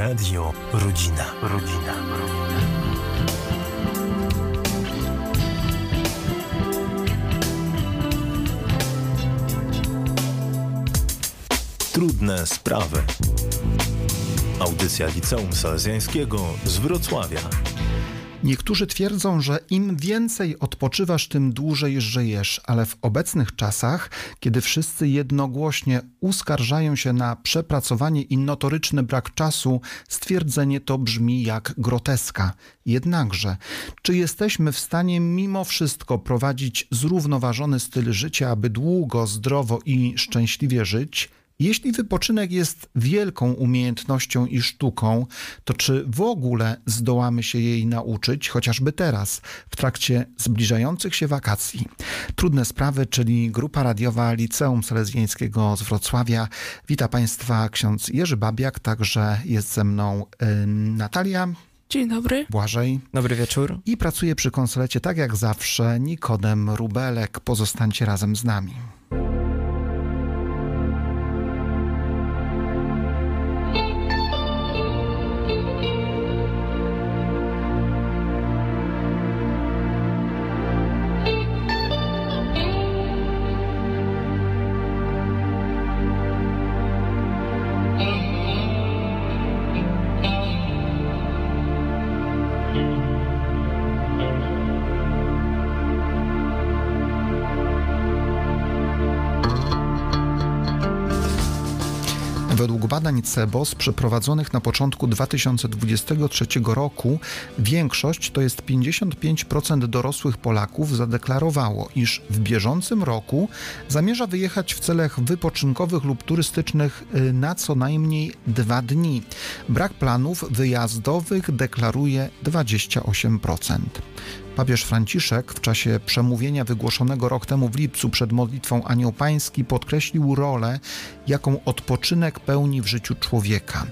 Radio Rodzina. Rodzina. Trudne sprawy. Audycja Liceum Salezjańskiego z Wrocławia. Niektórzy twierdzą, że im więcej odpoczywasz, tym dłużej żyjesz, ale w obecnych czasach, kiedy wszyscy jednogłośnie uskarżają się na przepracowanie i notoryczny brak czasu, stwierdzenie to brzmi jak groteska. Jednakże, czy jesteśmy w stanie mimo wszystko prowadzić zrównoważony styl życia, aby długo, zdrowo i szczęśliwie żyć? Jeśli wypoczynek jest wielką umiejętnością i sztuką, to czy w ogóle zdołamy się jej nauczyć, chociażby teraz, w trakcie zbliżających się wakacji? Trudne sprawy, czyli grupa radiowa Liceum Salezjańskiego z Wrocławia. Wita Państwa ksiądz Jerzy Babiak, także jest ze mną y, Natalia. Dzień dobry. Błażej. Dobry wieczór. I pracuje przy konsolecie, tak jak zawsze, Nikodem Rubelek. Pozostańcie razem z nami. Badań CEBOS przeprowadzonych na początku 2023 roku większość, to jest 55% dorosłych Polaków, zadeklarowało, iż w bieżącym roku zamierza wyjechać w celach wypoczynkowych lub turystycznych y, na co najmniej dwa dni. Brak planów wyjazdowych deklaruje 28%. Papież Franciszek w czasie przemówienia wygłoszonego rok temu w lipcu przed modlitwą Anioł Pański podkreślił rolę, jaką odpoczynek pełni w życiu człowieka.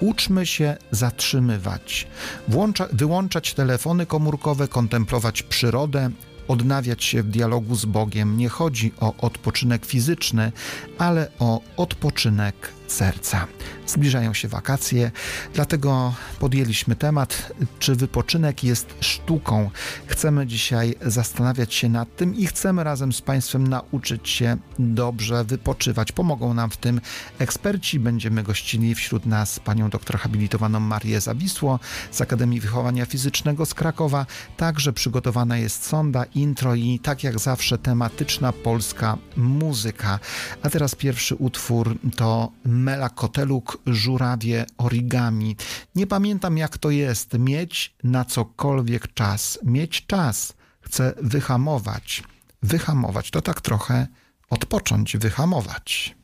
Uczmy się zatrzymywać, włącza, wyłączać telefony komórkowe, kontemplować przyrodę, odnawiać się w dialogu z Bogiem. Nie chodzi o odpoczynek fizyczny, ale o odpoczynek serca. Zbliżają się wakacje, dlatego podjęliśmy temat, czy wypoczynek jest sztuką. Chcemy dzisiaj zastanawiać się nad tym i chcemy razem z Państwem nauczyć się dobrze wypoczywać. Pomogą nam w tym eksperci. Będziemy gościli wśród nas panią doktor habilitowaną Marię Zawisło z Akademii Wychowania Fizycznego z Krakowa. Także przygotowana jest sonda, intro i tak jak zawsze tematyczna polska muzyka. A teraz pierwszy utwór to Mela Koteluk, żurawie origami. Nie pamiętam jak to jest mieć na cokolwiek czas. Mieć czas. Chcę wyhamować. Wyhamować to tak trochę odpocząć, wyhamować.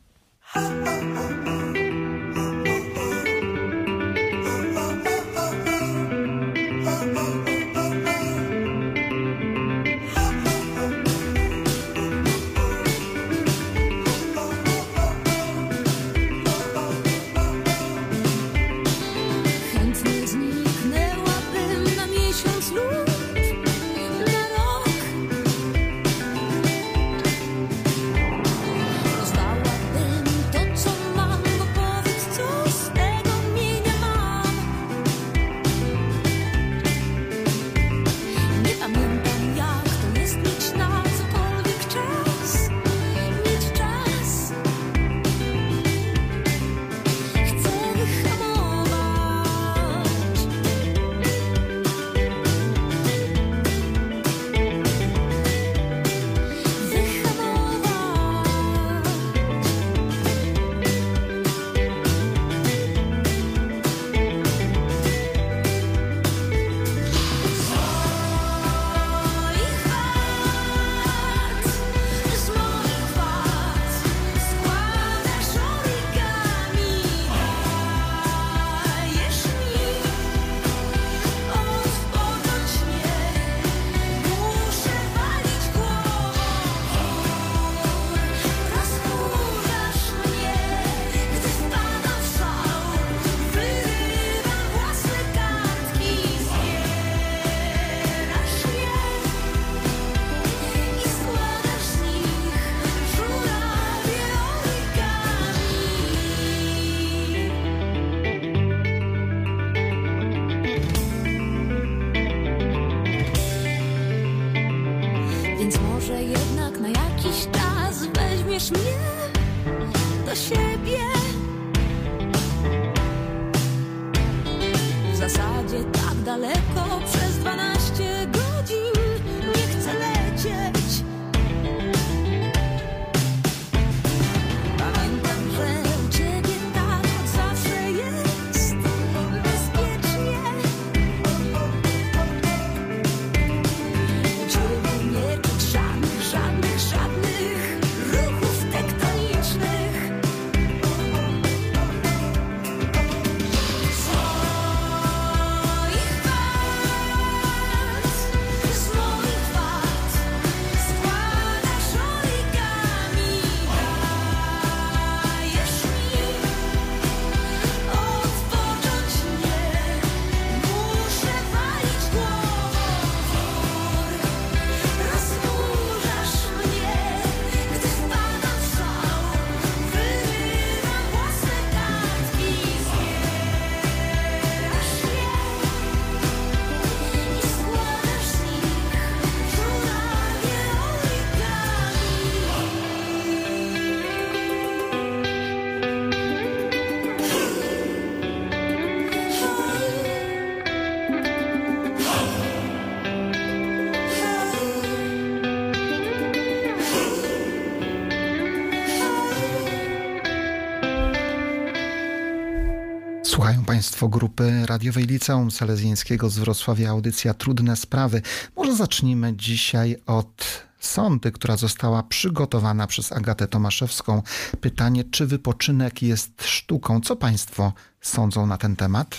Państwo grupy radiowej Liceum Salezjańskiego z Wrocławia, audycja Trudne Sprawy. Może zacznijmy dzisiaj od sądy, która została przygotowana przez Agatę Tomaszewską. Pytanie, czy wypoczynek jest sztuką? Co Państwo sądzą na ten temat?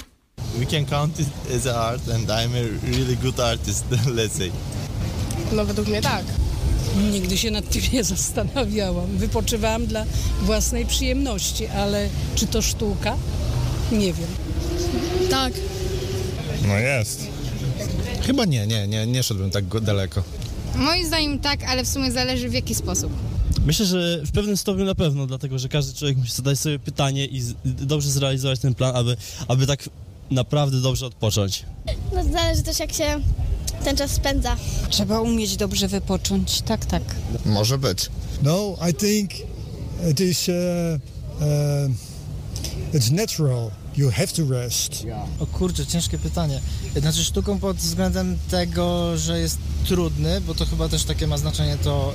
We can count it as art and I'm a really good artist, let's say. No według mnie tak. Nigdy się nad tym nie zastanawiałam. Wypoczywałam dla własnej przyjemności, ale czy to sztuka? Nie wiem. Tak. No jest. Chyba nie, nie, nie, nie szedłbym tak daleko. Moim zdaniem tak, ale w sumie zależy w jaki sposób. Myślę, że w pewnym stopniu na pewno, dlatego że każdy człowiek musi zadać sobie pytanie i z, dobrze zrealizować ten plan, aby, aby tak naprawdę dobrze odpocząć. No zależy też jak się ten czas spędza. Trzeba umieć dobrze wypocząć. Tak, tak. Może być. No, I think it is uh, uh, it's natural. You have to rest. O kurczę, ciężkie pytanie. Znaczy sztuką pod względem tego, że jest trudny, bo to chyba też takie ma znaczenie to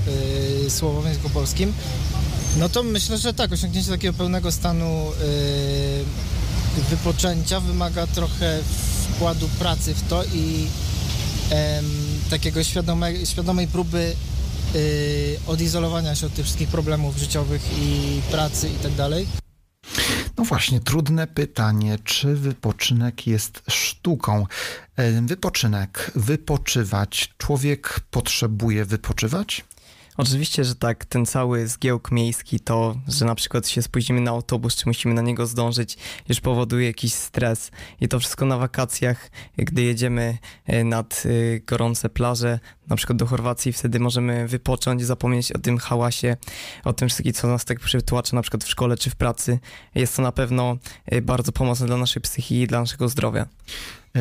yy, słowo w języku polskim. No to myślę, że tak, osiągnięcie takiego pełnego stanu yy, wypoczęcia wymaga trochę wkładu pracy w to i em, takiego świadome, świadomej próby yy, odizolowania się od tych wszystkich problemów życiowych i pracy i tak dalej. No właśnie, trudne pytanie, czy wypoczynek jest sztuką? E, Wypoczynek, wypoczywać. Człowiek potrzebuje wypoczywać? Oczywiście, że tak, ten cały zgiełk miejski, to, że na przykład się spóźnimy na autobus, czy musimy na niego zdążyć, już powoduje jakiś stres. I to wszystko na wakacjach, gdy jedziemy e, nad e, gorące plaże, na przykład do Chorwacji, wtedy możemy wypocząć, zapomnieć o tym hałasie, o tym wszystkim, co nas tak przytłacza, na przykład w szkole czy w pracy. Jest to na pewno e, bardzo pomocne dla naszej psychiki i dla naszego zdrowia.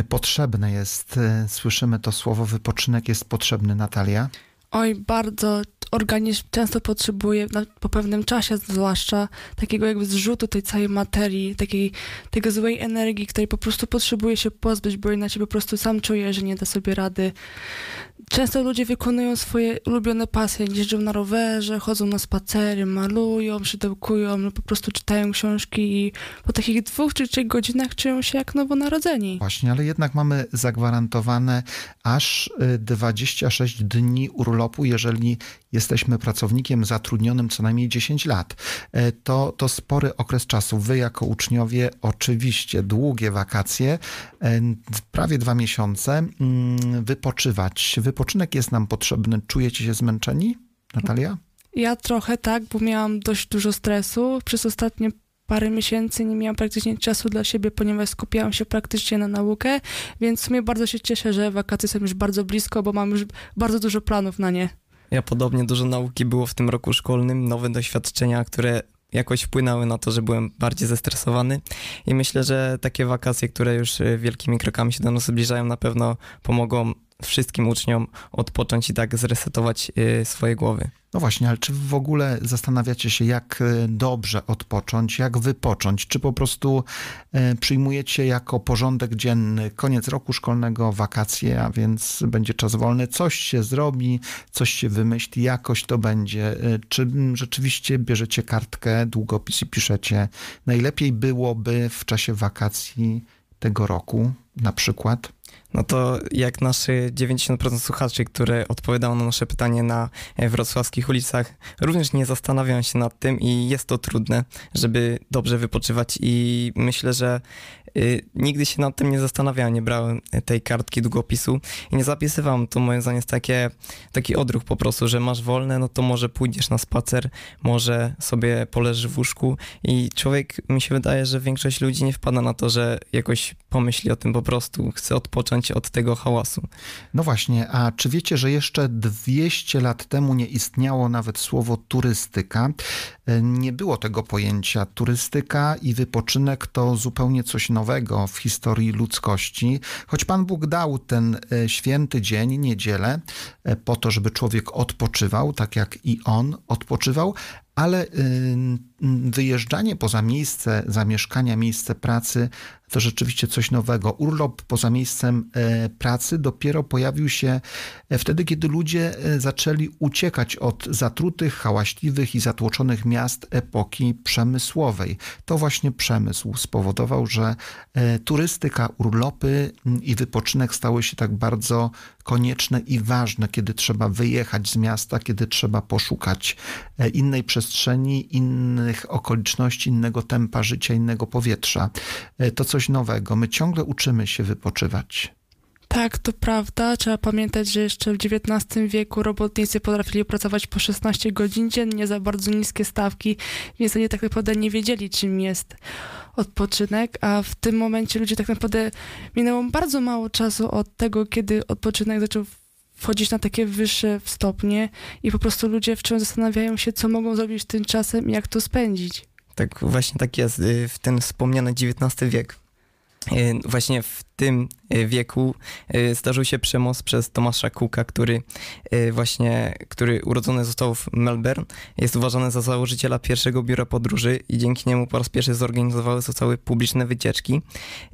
Potrzebne jest, słyszymy to słowo, wypoczynek jest potrzebny, Natalia. Oj, bardzo organizm często potrzebuje, na, po pewnym czasie zwłaszcza, takiego jakby zrzutu tej całej materii, takiej, tego złej energii, której po prostu potrzebuje się pozbyć, bo inaczej po prostu sam czuje, że nie da sobie rady. Często ludzie wykonują swoje ulubione pasje, jeżdżą na rowerze, chodzą na spacery, malują, szydełkują, lub po prostu czytają książki i po takich dwóch czy trzech godzinach czują się jak nowonarodzeni. Właśnie, ale jednak mamy zagwarantowane aż y, 26 dni urlopu, jeżeli jesteśmy pracownikiem zatrudnionym co najmniej 10 lat. E, To, to spory okres czasu. Wy jako uczniowie oczywiście długie wakacje, e, prawie dwa miesiące, mm, wypoczywać. Wypoczynek jest nam potrzebny. Czujecie się zmęczeni, Natalia? Ja trochę tak, bo miałam dość dużo stresu. Przez ostatnie parę miesięcy nie miałam praktycznie czasu dla siebie, ponieważ skupiałam się praktycznie na naukę, więc w sumie bardzo się cieszę, że wakacje są już bardzo blisko, bo mam już bardzo dużo planów na nie. Ja podobnie dużo nauki było w tym roku szkolnym, nowe doświadczenia, które jakoś wpłynęły na to, że byłem bardziej zestresowany i myślę, że takie wakacje, które już y, wielkimi krokami się do nas zbliżają, na pewno pomogą wszystkim uczniom odpocząć i tak zresetować y, swoje głowy. No właśnie, ale czy w ogóle zastanawiacie się, jak e, dobrze odpocząć, jak wypocząć? Czy po prostu e, przyjmujecie jako porządek dzienny koniec roku szkolnego, wakacje, a więc będzie czas wolny, coś się zrobi, coś się wymyśli, jakoś to będzie? Czy rzeczywiście bierzecie kartkę, długopis i piszecie? Najlepiej byłoby w czasie wakacji tego roku, na przykład? No to jak nasze 90% słuchaczy, które odpowiadało na nasze pytanie na e, wrocławskich ulicach, również nie zastanawiają się nad tym i jest to trudne, żeby dobrze wypoczywać i myślę, że nigdy się nad tym nie zastanawiałem, nie brałem tej kartki długopisu i nie zapisywałem. To moim zdaniem jest takie, taki odruch po prostu, że masz wolne, no to może pójdziesz na spacer, może sobie poleżysz w łóżku i człowiek, mi się wydaje, że większość ludzi nie wpada na to, że jakoś pomyśli o tym po prostu, chce odpocząć od tego hałasu. No właśnie, a czy wiecie, że jeszcze 200 lat temu nie istniało nawet słowo turystyka? E, Nie było tego pojęcia. Turystyka i wypoczynek to zupełnie coś nowego w historii ludzkości. Choć Pan Bóg dał ten e, święty dzień, niedzielę, e, po to, żeby człowiek odpoczywał, tak jak i on odpoczywał, ale y, wyjeżdżanie poza miejsce zamieszkania, miejsce pracy to rzeczywiście coś nowego. Urlop poza miejscem e, pracy dopiero pojawił się e, wtedy, kiedy ludzie e, zaczęli uciekać od zatrutych, hałaśliwych i zatłoczonych miast epoki przemysłowej. To właśnie przemysł spowodował, że turystyka, urlopy i wypoczynek stały się tak bardzo konieczne i ważne, kiedy trzeba wyjechać z miasta, kiedy trzeba poszukać innej przestrzeni, innych okoliczności, innego tempa życia, innego powietrza. To coś nowego. My ciągle uczymy się wypoczywać. Tak, to prawda. Trzeba pamiętać, że jeszcze w XIX wieku robotnicy potrafili pracować po 16 godzin dziennie za bardzo niskie stawki, więc oni tak naprawdę nie wiedzieli, czym jest odpoczynek, a w tym momencie ludzie tak naprawdę minęło bardzo mało czasu od tego, kiedy odpoczynek zaczął wchodzić na takie wyższe stopnie i po prostu ludzie wciąż zastanawiają się, co mogą zrobić tym czasem i jak to spędzić. Tak, właśnie tak jest. y, W ten wspomniany XIX wiek. Y, Właśnie w tym y, wieku y, zdarzył się przemoc przez Tomasza Cooka, który właśnie, który urodzony został w Melbourne. Jest uważany za założyciela pierwszego biura podróży i dzięki niemu po raz pierwszy zorganizowały zostały publiczne wycieczki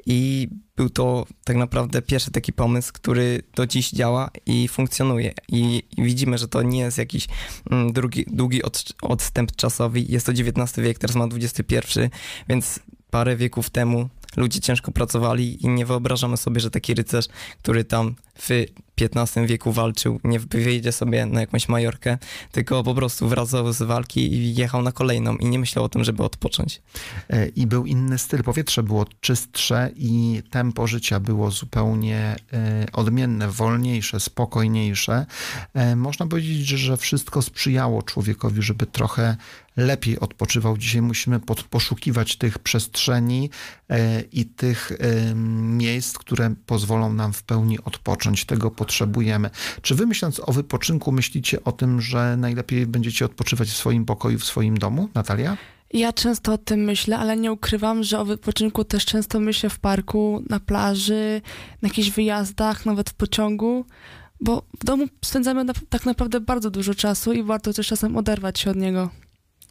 i był to tak naprawdę pierwszy taki pomysł, który do dziś działa i funkcjonuje. I, widzimy, że to nie jest jakiś mm, drugi, długi od, odstęp czasowy. Jest to XIX wiek, teraz ma XXI, więc parę wieków temu ludzie ciężko pracowali i nie wyobrażamy sobie, że taki rycerz, który tam w XV wieku walczył, nie wyjedzie sobie na jakąś Majorkę, tylko po prostu wracał z walki i jechał na kolejną i nie myślał o tym, żeby odpocząć. E, I był inny styl. Powietrze było czystsze i tempo życia było zupełnie e, odmienne, wolniejsze, spokojniejsze. E, Można powiedzieć, że- wszystko sprzyjało człowiekowi, żeby trochę lepiej odpoczywał. Dzisiaj musimy poszukiwać tych przestrzeni i tych miejsc, które pozwolą nam w pełni odpocząć. Tego potrzebujemy. Czy wy myśląc o wypoczynku, myślicie o tym, że najlepiej będziecie odpoczywać w swoim pokoju, w swoim domu? Natalia? Ja często o tym myślę, ale nie ukrywam, że o wypoczynku też często myślę w parku, na plaży, na jakichś wyjazdach, nawet w pociągu, bo w domu spędzamy tak naprawdę bardzo dużo czasu i warto też czasem oderwać się od niego.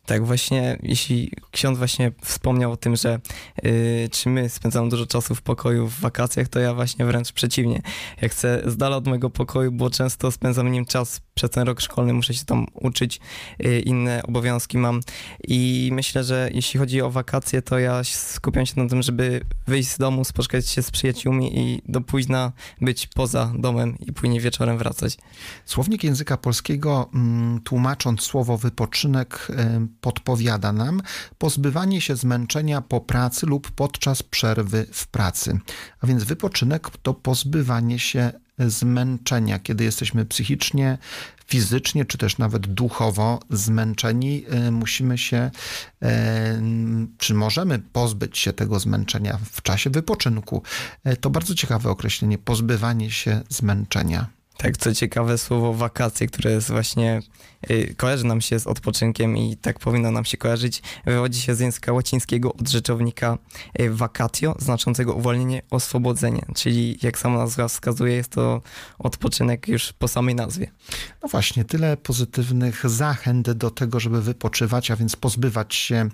Tak, właśnie, jeśli ksiądz właśnie wspomniał o tym, że y, czy my spędzamy dużo czasu w pokoju w wakacjach, to ja właśnie wręcz przeciwnie. Ja chcę z dala od mojego pokoju, bo często spędzam nim czas przez ten rok szkolny, muszę się tam uczyć, y, inne obowiązki mam i myślę, że jeśli chodzi o wakacje, to ja skupiam się na tym, żeby wyjść z domu, spotkać się z przyjaciółmi i do późna być poza domem i później wieczorem wracać. Słownik języka polskiego, mm, tłumacząc słowo wypoczynek, em, podpowiada nam pozbywanie się zmęczenia po pracy lub podczas przerwy w pracy. A więc wypoczynek to pozbywanie się zmęczenia, kiedy jesteśmy psychicznie, fizycznie, czy też nawet duchowo zmęczeni, e, musimy się, e, czy możemy pozbyć się tego zmęczenia w czasie wypoczynku. E, To bardzo ciekawe określenie, pozbywanie się zmęczenia. Tak, co ciekawe, słowo wakacje, które jest właśnie, y, kojarzy nam się z odpoczynkiem i tak powinno nam się kojarzyć, wywodzi się z języka łacińskiego od rzeczownika y, vacatio, znaczącego uwolnienie, oswobodzenie, czyli jak sama nazwa wskazuje, jest to odpoczynek już po samej nazwie. No właśnie, tyle pozytywnych zachęt do tego, żeby wypoczywać, a więc pozbywać się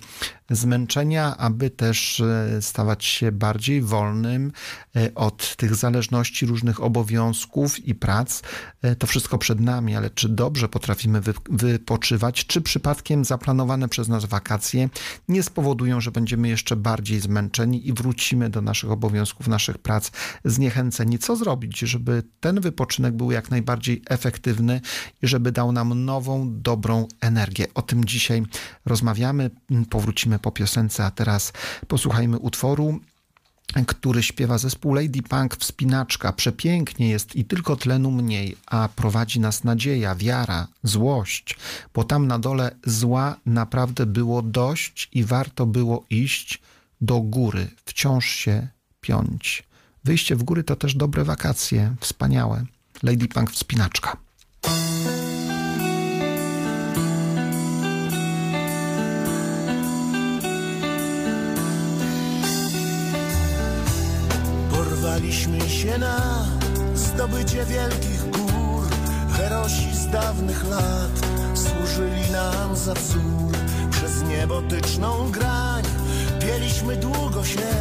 zmęczenia, aby też e, stawać się bardziej wolnym od tych zależności, różnych obowiązków i prac. To wszystko przed nami, ale czy dobrze potrafimy wy, wypoczywać, czy przypadkiem zaplanowane przez nas wakacje nie spowodują, że będziemy jeszcze bardziej zmęczeni i wrócimy do naszych obowiązków, naszych prac zniechęceni? Co zrobić, żeby ten wypoczynek był jak najbardziej efektywny i żeby dał nam nową, dobrą energię? O tym dzisiaj rozmawiamy. Powrócimy po piosence, a teraz posłuchajmy utworu który śpiewa zespół Lady Punk Wspinaczka. Przepięknie jest i tylko tlenu mniej, a prowadzi nas nadzieja, wiara, złość, bo tam na dole zła naprawdę było dość i warto było iść do góry, wciąż się piąć. Wyjście w góry to też dobre wakacje, wspaniałe. Lady Punk Wspinaczka. Porwaliśmy się na zdobycie wielkich gór. Herosi z dawnych lat służyli nam za wzór. Przez niebotyczną grań pieliśmy długo się.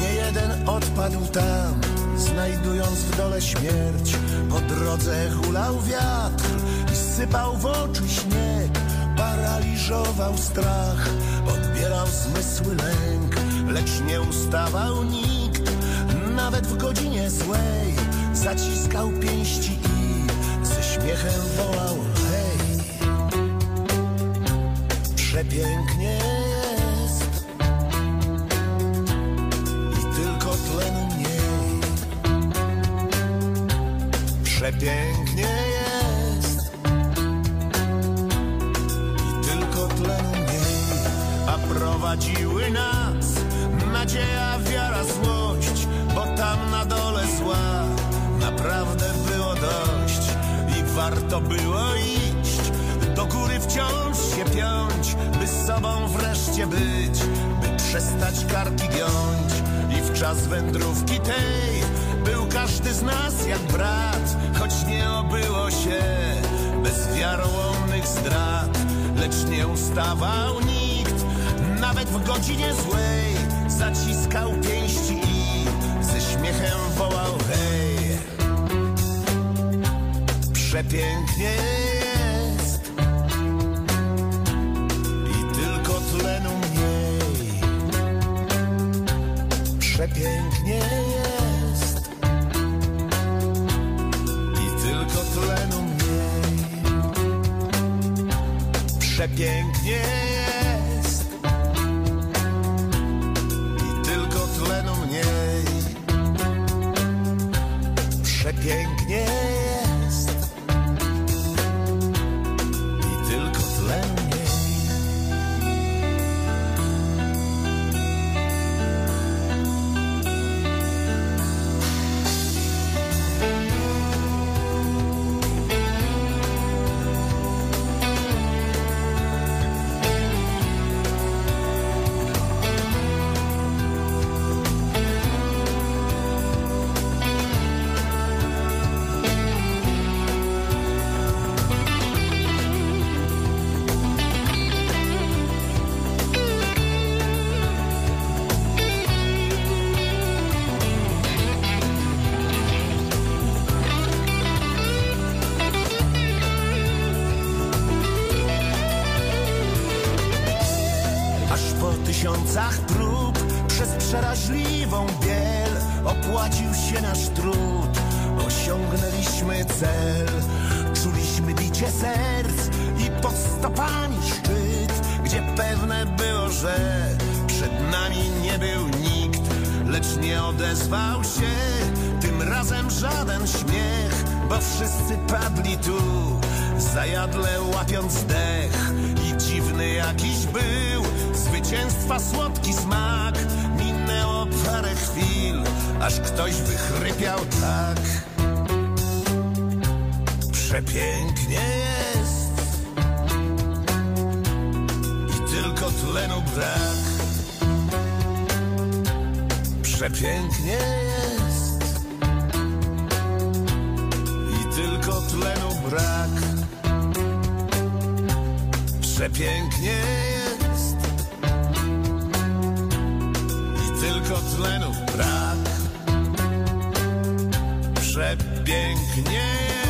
Nie jeden odpadł tam, znajdując w dole śmierć. Po drodze hulał wiatr i sypał w oczy śnieg. Paraliżował strach, odbierał zmysły lęk Lecz nie ustawał nikt nawet w godzinie złej zaciskał pięści i ze śmiechem wołał hej. Przepięknie jest i tylko tlenu mniej. Przepięknie jest i tylko tlenu mniej, a prowadziły nas warto było iść. Do góry wciąż się piąć, by z sobą wreszcie być, by przestać karki giąć. I w czas wędrówki tej był każdy z nas jak brat, choć nie obyło się bez wiarołomnych zdrad, lecz nie ustawał nikt, nawet w godzinie złej zaciskał pięści i ze śmiechem wołał Przepięknie jest i tylko tlenu mniej. Przepięknie jest i tylko tlenu mniej. Przepięknie jest nie odezwał się tym razem żaden śmiech, bo wszyscy padli tu, zajadle łapiąc dech i dziwny jakiś był zwycięstwa słodki smak. Minęło parę chwil, aż ktoś wychrypiał tak. Przepięknie jest i tylko tlenu brak. Przepięknie jest i tylko tlenu brak. Przepięknie jest i tylko tlenu brak. Przepięknie jest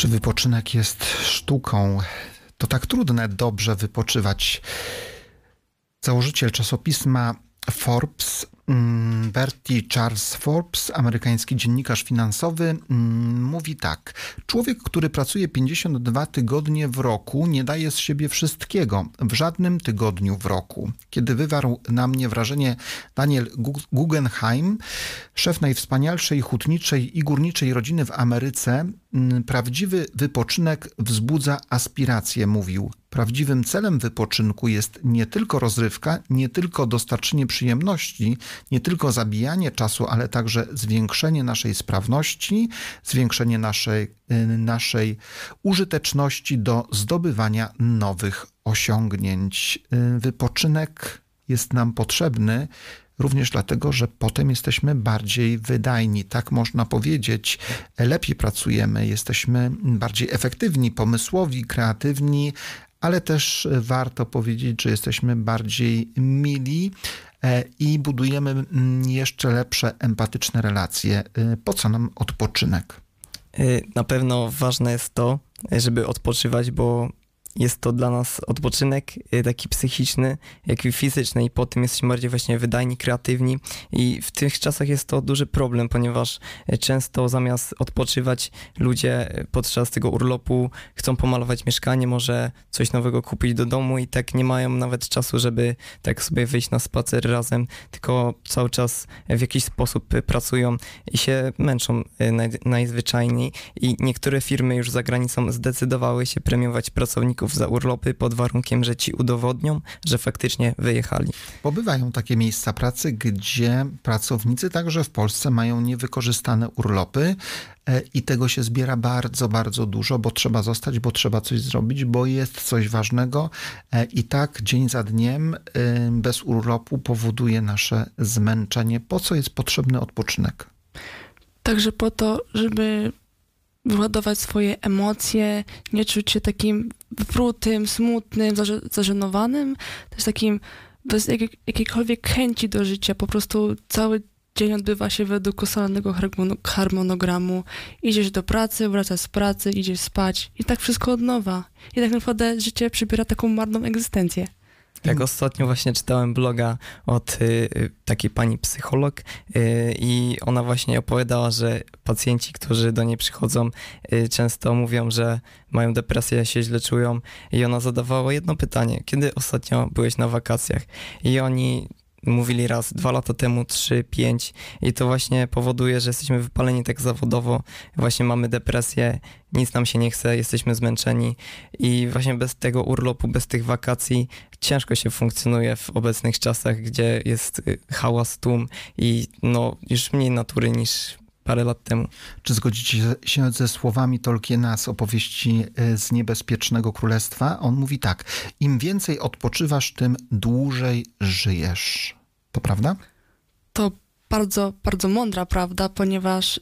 Czy wypoczynek jest sztuką? To tak trudne dobrze wypoczywać. Założyciel czasopisma Forbes, mm, Bertie Charles Forbes, amerykański dziennikarz finansowy, mm, mówi tak. Człowiek, który pracuje 52 tygodnie w roku, nie daje z siebie wszystkiego w żadnym tygodniu w roku. Kiedy wywarł na mnie wrażenie Daniel Gu- Guggenheim, szef najwspanialszej hutniczej i górniczej rodziny w Ameryce, prawdziwy wypoczynek wzbudza aspiracje, mówił. Prawdziwym celem wypoczynku jest nie tylko rozrywka, nie tylko dostarczenie przyjemności, nie tylko zabijanie czasu, ale także zwiększenie naszej sprawności, zwiększenie naszej, y, naszej użyteczności do zdobywania nowych osiągnięć. Y, Wypoczynek jest nam potrzebny. Również dlatego, że potem jesteśmy bardziej wydajni, tak można powiedzieć. Lepiej pracujemy, jesteśmy bardziej efektywni, pomysłowi, kreatywni, ale też warto powiedzieć, że jesteśmy bardziej mili e, i budujemy jeszcze lepsze empatyczne relacje. E, Po co nam odpoczynek? Y, Na pewno ważne jest to, żeby odpoczywać, bo jest to dla nas odpoczynek y, taki psychiczny, jak i fizyczny i po tym jesteśmy bardziej właśnie wydajni, kreatywni i w tych czasach jest to duży problem, ponieważ y, często zamiast odpoczywać ludzie y, podczas tego urlopu chcą pomalować mieszkanie, może coś nowego kupić do domu i tak nie mają nawet czasu, żeby tak sobie wyjść na spacer razem, tylko cały czas w jakiś sposób pracują i się męczą naj, najzwyczajniej i niektóre firmy już za granicą zdecydowały się premiować pracowników za urlopy pod warunkiem, że ci udowodnią, że faktycznie wyjechali. Bo bywają takie miejsca pracy, gdzie pracownicy także w Polsce mają niewykorzystane urlopy e, i tego się zbiera bardzo, bardzo dużo, bo trzeba zostać, bo trzeba coś zrobić, bo jest coś ważnego e, i tak dzień za dniem bez urlopu powoduje nasze zmęczenie. Po co jest potrzebny odpoczynek? Także po to, żeby wyładować swoje emocje, nie czuć się takim wyprutym, smutnym, zaże- zażenowanym, też takim bez jakiej- jakiejkolwiek chęci do życia. Po prostu cały dzień odbywa się według ustalonego harmono- harmonogramu. Idziesz do pracy, wracasz z pracy, idziesz spać i tak wszystko od nowa. I tak naprawdę życie przybiera taką marną egzystencję. Jak ostatnio właśnie czytałem bloga od y, y, takiej pani psycholog y, i ona właśnie opowiadała, że pacjenci, którzy do niej przychodzą, y, często mówią, że mają depresję, się źle czują i ona zadawała jedno pytanie, kiedy ostatnio byłeś na wakacjach? I oni mówili raz, dwa lata temu, trzy, pięć. I to właśnie powoduje, że jesteśmy wypaleni tak zawodowo, właśnie mamy depresję, nic nam się nie chce, jesteśmy zmęczeni. I właśnie bez tego urlopu, bez tych wakacji ciężko się funkcjonuje w obecnych czasach, gdzie jest y, hałas, tłum i no już mniej natury niż parę lat temu. Czy zgodzicie się ze słowami Tolkiena z opowieści e, z Niebezpiecznego Królestwa? On mówi tak: im więcej odpoczywasz, tym dłużej żyjesz. To prawda? To bardzo, bardzo mądra prawda, ponieważ y,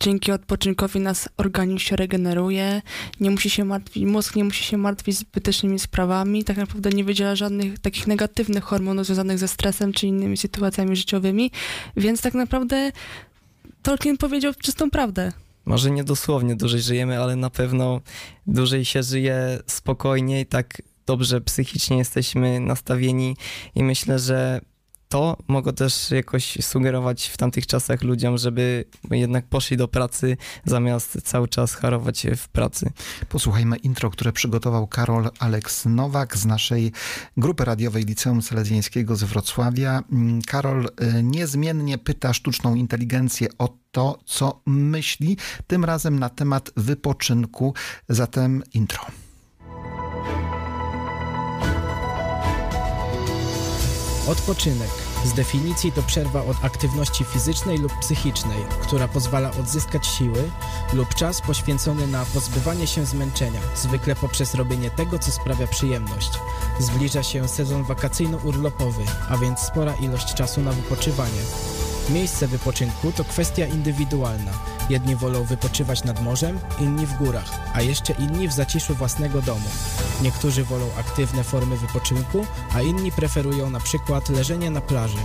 dzięki odpoczynkowi nas organizm się regeneruje, nie musi się martwić, mózg nie musi się martwić zbytecznymi sprawami, tak naprawdę nie wydziela żadnych takich negatywnych hormonów związanych ze stresem czy innymi sytuacjami życiowymi, więc tak naprawdę Tolkien powiedział czystą prawdę. Może nie dosłownie dłużej żyjemy, ale na pewno dłużej się żyje spokojniej, tak dobrze psychicznie jesteśmy nastawieni i myślę, że to mogło też jakoś sugerować w tamtych czasach ludziom, żeby jednak poszli do pracy, zamiast cały czas harować w pracy. Posłuchajmy intro, które przygotował Karol Aleks Nowak z naszej grupy radiowej Liceum Salezjańskiego z Wrocławia. Mm, Karol y, niezmiennie pyta sztuczną inteligencję o to, co myśli, tym razem na temat wypoczynku. Zatem intro. Odpoczynek. Z definicji to przerwa od aktywności fizycznej lub psychicznej, która pozwala odzyskać siły lub czas poświęcony na pozbywanie się zmęczenia, zwykle poprzez robienie tego, co sprawia przyjemność. Zbliża się sezon wakacyjno-urlopowy, a więc spora ilość czasu na wypoczywanie. Miejsce wypoczynku to kwestia indywidualna. Jedni wolą wypoczywać nad morzem, inni w górach, a jeszcze inni w zaciszu własnego domu. Niektórzy wolą aktywne formy wypoczynku, a inni preferują na przykład leżenie na plaży.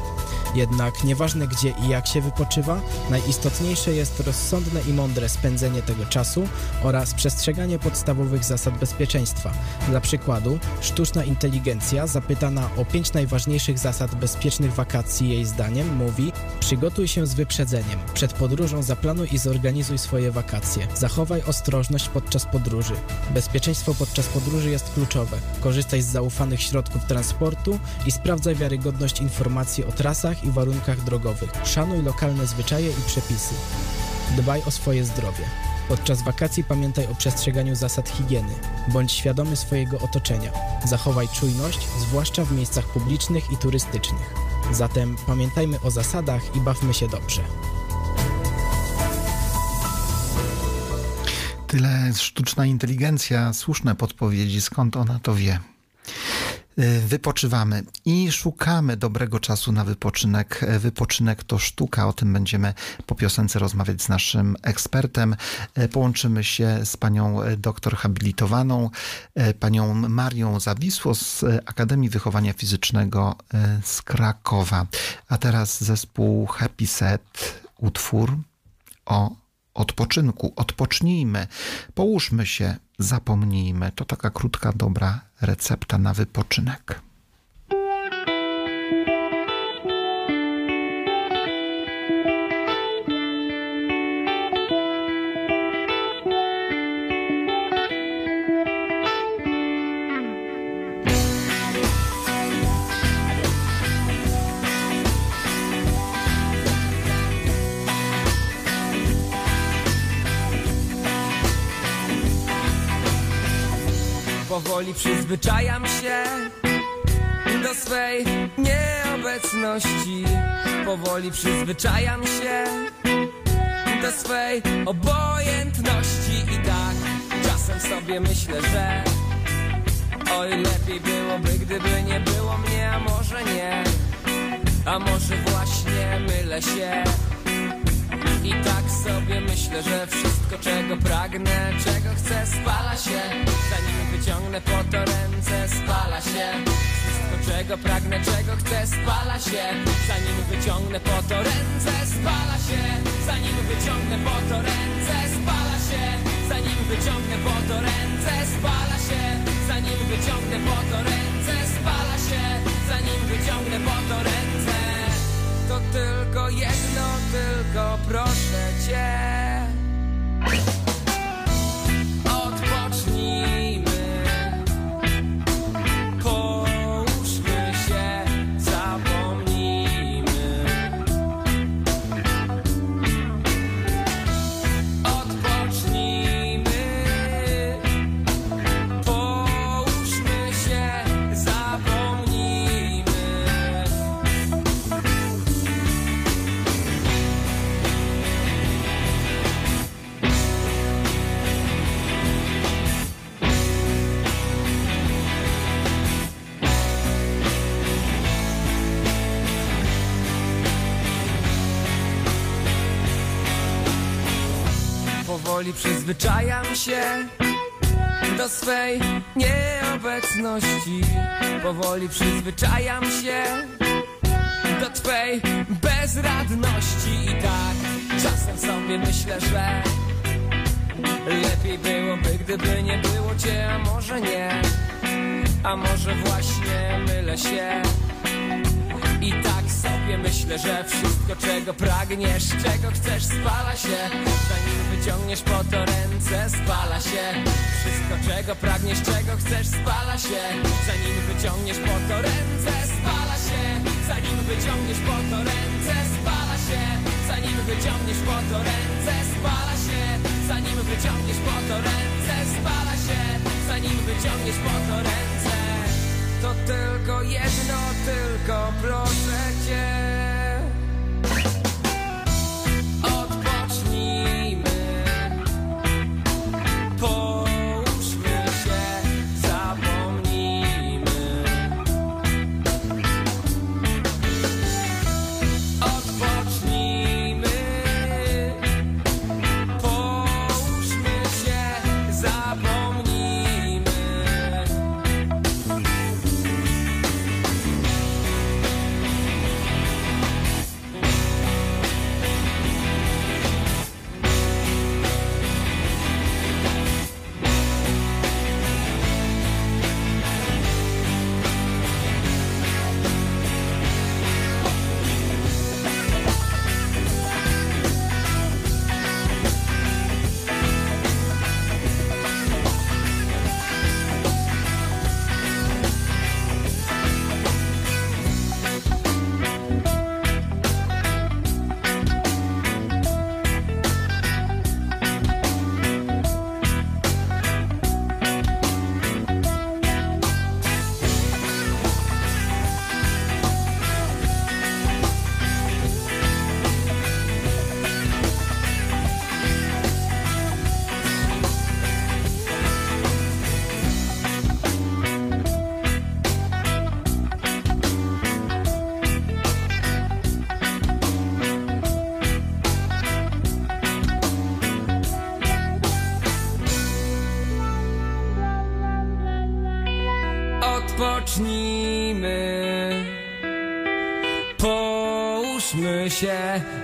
Jednak nieważne gdzie i jak się wypoczywa, najistotniejsze jest rozsądne i mądre spędzenie tego czasu oraz przestrzeganie podstawowych zasad bezpieczeństwa. Dla przykładu, sztuczna inteligencja zapytana o pięć najważniejszych zasad bezpiecznych wakacji jej zdaniem mówi Przygotuj się z wyprzedzeniem. Przed podróżą zaplanuj i zorganizuj swoje wakacje. Zachowaj ostrożność podczas podróży. Bezpieczeństwo podczas podróży jest kluczowe. Korzystaj z zaufanych środków transportu i sprawdzaj wiarygodność informacji o trasach i warunkach drogowych. Szanuj lokalne zwyczaje i przepisy. Dbaj o swoje zdrowie. Podczas wakacji pamiętaj o przestrzeganiu zasad higieny. Bądź świadomy swojego otoczenia. Zachowaj czujność, zwłaszcza w miejscach publicznych i turystycznych. Zatem pamiętajmy o zasadach i bawmy się dobrze. Tyle sztuczna inteligencja, słuszne podpowiedzi, skąd ona to wie. Y, Wypoczywamy i szukamy dobrego czasu na wypoczynek. Y, Wypoczynek to sztuka, o tym będziemy po piosence rozmawiać z naszym ekspertem. Y, Połączymy się z panią doktor habilitowaną, panią Marią Zawisło z Akademii Wychowania Fizycznego z Krakowa. A teraz zespół Happy Set, utwór o odpoczynku. Odpocznijmy, połóżmy się, zapomnijmy. To taka krótka, dobra recepta na wypoczynek. Przyzwyczajam się do swej nieobecności. Powoli przyzwyczajam się do swej obojętności. I tak czasem sobie myślę, że oj lepiej byłoby, gdyby nie było mnie, a może nie. A może właśnie mylę się. I tak sobie myślę, że wszystko czego pragnę, czego chcę spala się. Zanim wyciągnę po to ręce spala się. Wszystko czego pragnę, czego chcę spala się. Zanim wyciągnę po to ręce spala się. Zanim wyciągnę po to ręce spala się. Zanim wyciągnę po to ręce spala się. Zanim wyciągnę po to ręce spala się. Zanim wyciągnę po to ręce tylko jedno, tylko proszę cię. Przyzwyczajam się do swej nieobecności. Powoli przyzwyczajam się do twej bezradności. I tak czasem sobie myślę, że lepiej byłoby, gdyby nie było cię, a może nie. A może właśnie mylę się. I tak sobie myślę, że wszystko czego pragniesz Czego chcesz spala się Zanim wyciągniesz po to ręce spala się. Wszystko czego pragniesz, czego chcesz spala się. Zanim wyciągniesz po to ręce spala się. Zanim wyciągniesz po to ręce spala się. Zanim wyciągniesz po to ręce spala się. Zanim wyciągniesz po to ręce spala się. Zanim wyciągniesz po to ręce. To tylko jedno, tylko proszę cię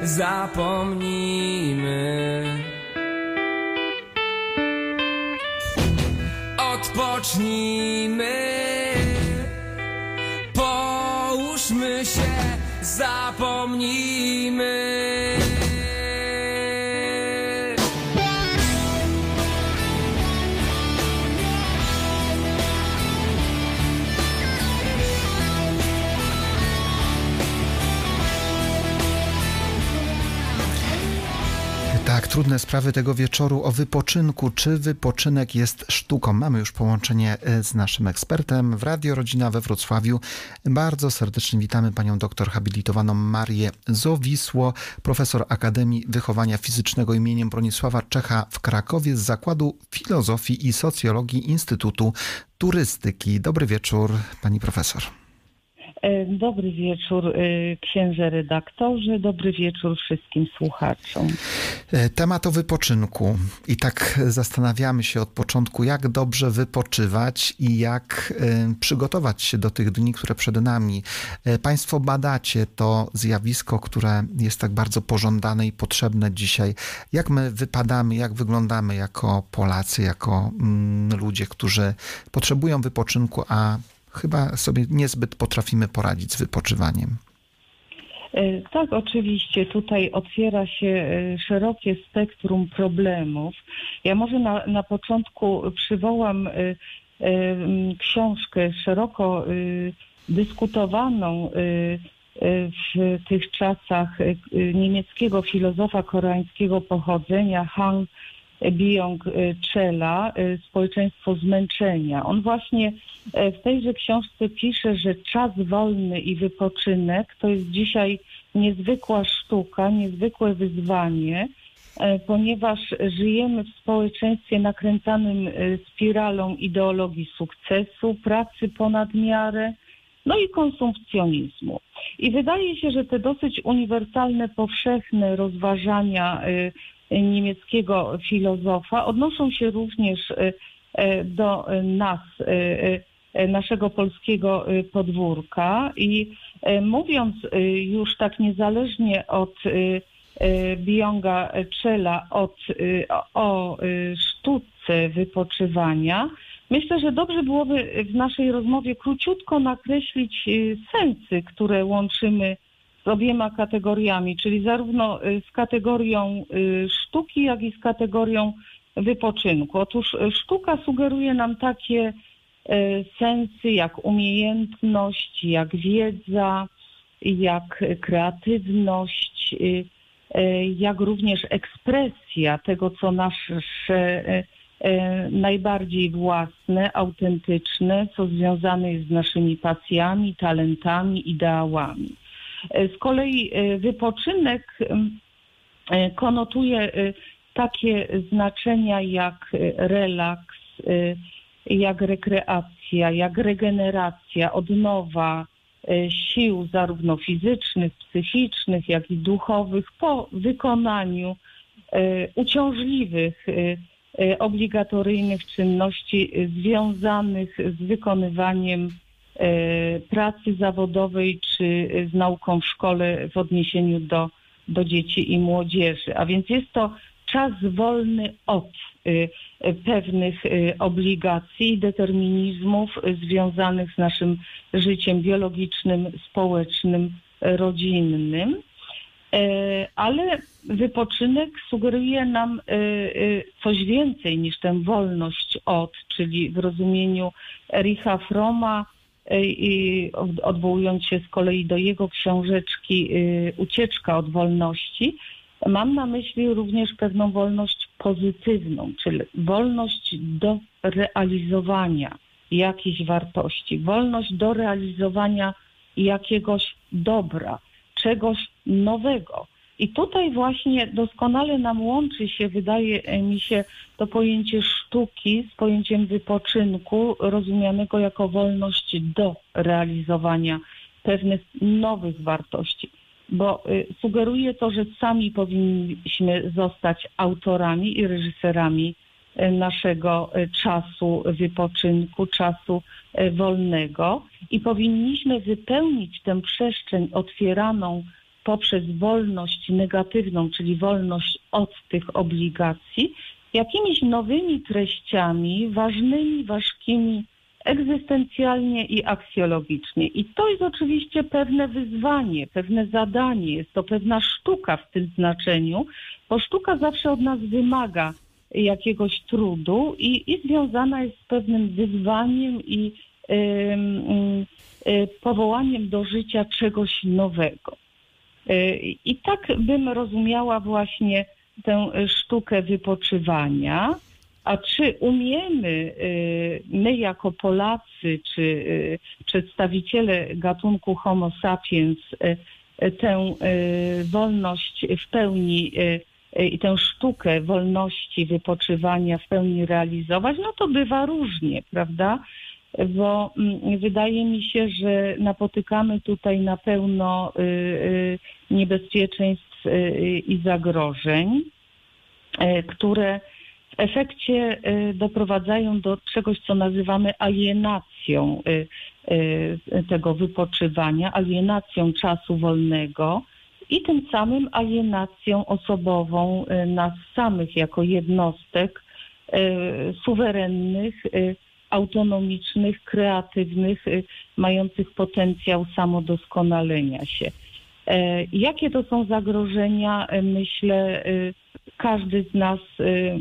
się, trudne sprawy tego wieczoru o wypoczynku. Czy wypoczynek jest sztuką? Mamy już połączenie e, z naszym ekspertem w Radio Rodzina we Wrocławiu. Bardzo serdecznie witamy panią doktor habilitowaną Marię Zowisło, profesor Akademii Wychowania Fizycznego imieniem Bronisława Czecha w Krakowie z Zakładu Filozofii i Socjologii Instytutu Turystyki. Dobry wieczór, pani profesor. E, Dobry wieczór, e, księże redaktorze, dobry wieczór wszystkim słuchaczom. E, Temat o wypoczynku. I tak zastanawiamy się od początku, jak dobrze wypoczywać i jak przygotować się do tych dni, które przed nami. Państwo badacie to zjawisko, które jest tak bardzo pożądane i potrzebne dzisiaj. Jak my wypadamy, jak wyglądamy jako Polacy, jako mm, ludzie, którzy potrzebują wypoczynku, a chyba sobie niezbyt potrafimy poradzić z wypoczywaniem. E, Tak, oczywiście. Tutaj otwiera się e, szerokie spektrum problemów. Ja może na, na początku przywołam e, książkę szeroko dyskutowaną w tych czasach niemieckiego filozofa koreańskiego pochodzenia Han Byung-Chela, e, Społeczeństwo zmęczenia. On właśnie e, w tejże książce pisze, że czas wolny i wypoczynek to jest dzisiaj niezwykła sztuka, niezwykłe wyzwanie, ponieważ żyjemy w społeczeństwie nakręcanym spiralą ideologii sukcesu, pracy ponad miarę, no i konsumpcjonizmu. I wydaje się, że te dosyć uniwersalne, powszechne rozważania y, niemieckiego filozofa odnoszą się również y, y, do nas, y, naszego polskiego podwórka. I mówiąc już tak niezależnie od Bionga Czela, od, o- sztuce wypoczywania, Myślę, że dobrze byłoby w naszej rozmowie króciutko nakreślić sensy, które łączymy z obiema kategoriami, czyli zarówno y, z kategorią y, sztuki, jak i z kategorią wypoczynku. Otóż y, sztuka sugeruje nam takie sensy jak umiejętność, jak wiedza, jak kreatywność, jak również ekspresja tego, co nasze najbardziej własne, autentyczne, co związane jest z naszymi pasjami, talentami, ideałami. Y, Z kolei y, wypoczynek ym, y, konotuje takie znaczenia jak relaks, jak rekreacja, jak regeneracja, odnowa sił zarówno fizycznych, psychicznych, jak i duchowych po wykonaniu uciążliwych, obligatoryjnych czynności związanych z wykonywaniem pracy zawodowej czy z nauką w szkole w odniesieniu do, do dzieci i młodzieży. A więc jest to czas wolny od y, pewnych y, obligacji i determinizmów związanych z naszym życiem biologicznym, społecznym, rodzinnym. E, Ale wypoczynek sugeruje nam coś więcej niż tę wolność od, czyli w rozumieniu Ericha Froma, i od- odwołując się z kolei do jego książeczki y, Ucieczka od wolności, mam na myśli również pewną wolność pozytywną, czyli wolność do realizowania jakichś wartości, wolność do realizowania jakiegoś dobra, czegoś nowego. I tutaj właśnie doskonale nam łączy się, wydaje mi się, to pojęcie sztuki z pojęciem wypoczynku, rozumianego jako wolność do realizowania pewnych nowych wartości. Bo y, sugeruje to, że sami powinniśmy zostać autorami i reżyserami y, naszego y, czasu wypoczynku, czasu wolnego i powinniśmy wypełnić tę przestrzeń otwieraną poprzez wolność negatywną, czyli wolność od tych obligacji, jakimiś nowymi treściami, ważnymi, ważkimi egzystencjalnie i aksjologicznie. I to jest oczywiście pewne wyzwanie, pewne zadanie, jest to pewna sztuka w tym znaczeniu, bo sztuka zawsze od nas wymaga jakiegoś trudu i, i związana jest z pewnym wyzwaniem i ym, ym, y, powołaniem do życia czegoś nowego. Y, I tak bym rozumiała właśnie tę sztukę wypoczywania. A czy umiemy y, my jako Polacy, czy y, przedstawiciele gatunku Homo sapiens tę wolność w pełni i tę sztukę wolności wypoczywania w pełni realizować, no to bywa różnie, prawda? Bo mm, wydaje mi się, że napotykamy tutaj na pełno y, y, niebezpieczeństw y, i zagrożeń, które w efekcie doprowadzają do czegoś, co nazywamy alienacją tego wypoczywania, alienacją czasu wolnego i tym samym alienacją osobową nas samych jako jednostek suwerennych, autonomicznych, kreatywnych, y, mających potencjał samodoskonalenia się. E, Jakie to są zagrożenia? E, Myślę, y, każdy z nas y,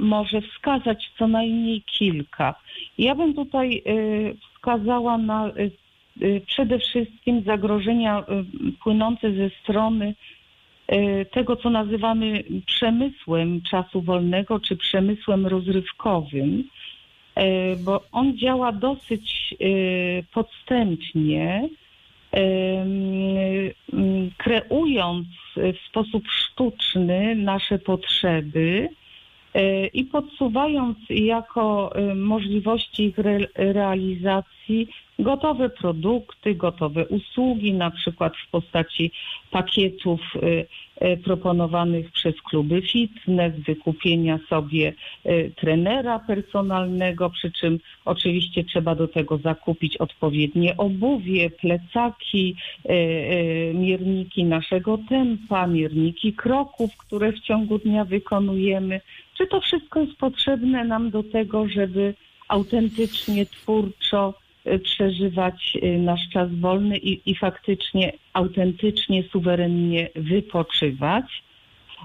może wskazać co najmniej kilka. Ja bym tutaj wskazała na przede wszystkim zagrożenia płynące ze strony tego, co nazywamy przemysłem czasu wolnego, czy przemysłem rozrywkowym, bo on działa dosyć y, podstępnie, m, kreując w sposób sztuczny nasze potrzeby e, i podsuwając jako e, możliwości ich re, realizacji gotowe produkty, gotowe usługi, na przykład w postaci pakietów e, e, proponowanych przez kluby fitness, wykupienia sobie e, trenera personalnego, przy czym oczywiście trzeba do tego zakupić odpowiednie obuwie, plecaki, e, e, mierniki naszego tempa, mierniki kroków, które w ciągu dnia wykonujemy. Czy to wszystko jest potrzebne nam do tego, żeby autentycznie, twórczo przeżywać y, nasz czas wolny i, i faktycznie autentycznie, suwerennie wypoczywać.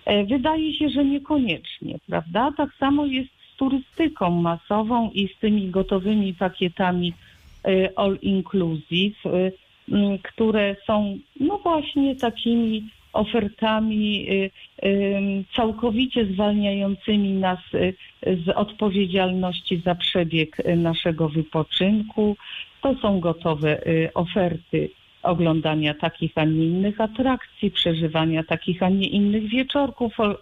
E, Wydaje się, że niekoniecznie, prawda? Tak samo jest z turystyką masową i z tymi gotowymi pakietami e, all inclusive, e, które są no właśnie takimi ofertami y, całkowicie zwalniającymi nas y, z odpowiedzialności za przebieg y, naszego wypoczynku. To są gotowe oferty oglądania takich, a nie innych atrakcji, przeżywania takich, a nie innych wieczorków fol,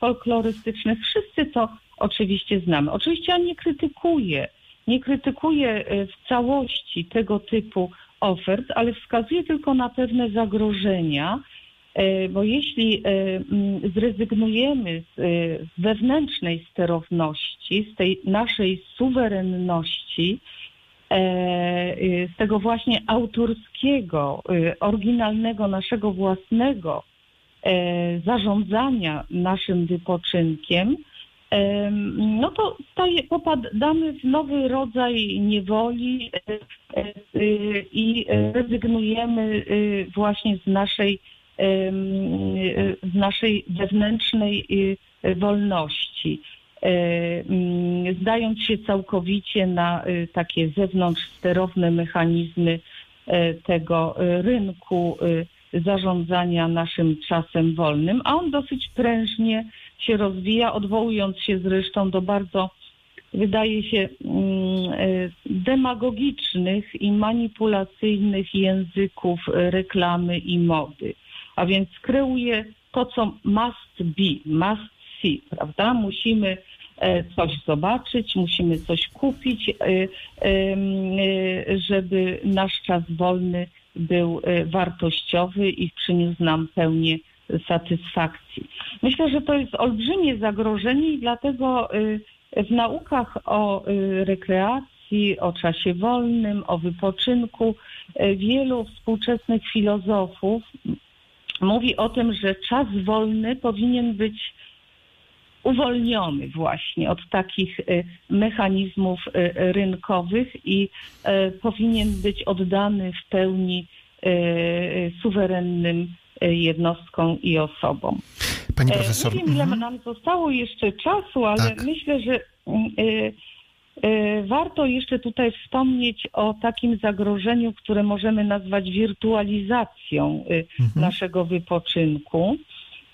folklorystycznych. Wszyscy to oczywiście znamy. Oczywiście ja nie krytykuję, nie krytykuję w całości tego typu ofert, ale wskazuję tylko na pewne zagrożenia, bo jeśli e, mm, zrezygnujemy z e, z wewnętrznej sterowności, z tej naszej suwerenności, e, e, z tego właśnie autorskiego, e, oryginalnego, naszego własnego e, zarządzania naszym wypoczynkiem, em, no to popadamy w nowy rodzaj niewoli e, e, e, i e, rezygnujemy e, właśnie z naszej e, naszej wewnętrznej e, wolności, e, mm, zdając się całkowicie na e, takie zewnątrzsterowne mechanizmy e, tego e, rynku zarządzania naszym czasem wolnym, a on dosyć prężnie się rozwija, odwołując się zresztą do bardzo wydaje się mm, demagogicznych i manipulacyjnych języków reklamy i mody. A więc kreuje to, co must be, must see, prawda? Musimy e, coś zobaczyć, musimy coś kupić, e, e, żeby nasz czas wolny był wartościowy i przyniósł nam pełnię satysfakcji. Myślę, że to jest olbrzymie zagrożenie i dlatego w naukach o rekreacji, o czasie wolnym, o wypoczynku wielu współczesnych filozofów mówi o tym, że czas wolny powinien być uwolniony właśnie od takich y, mechanizmów y, rynkowych i y, powinien być oddany w pełni suwerennym jednostkom i osobom. Pani E, profesor, Nie wiem, ile mhm. nam zostało jeszcze czasu, ale Tak. myślę, że mm, warto jeszcze tutaj wspomnieć o takim zagrożeniu, które możemy nazwać wirtualizacją y, naszego wypoczynku.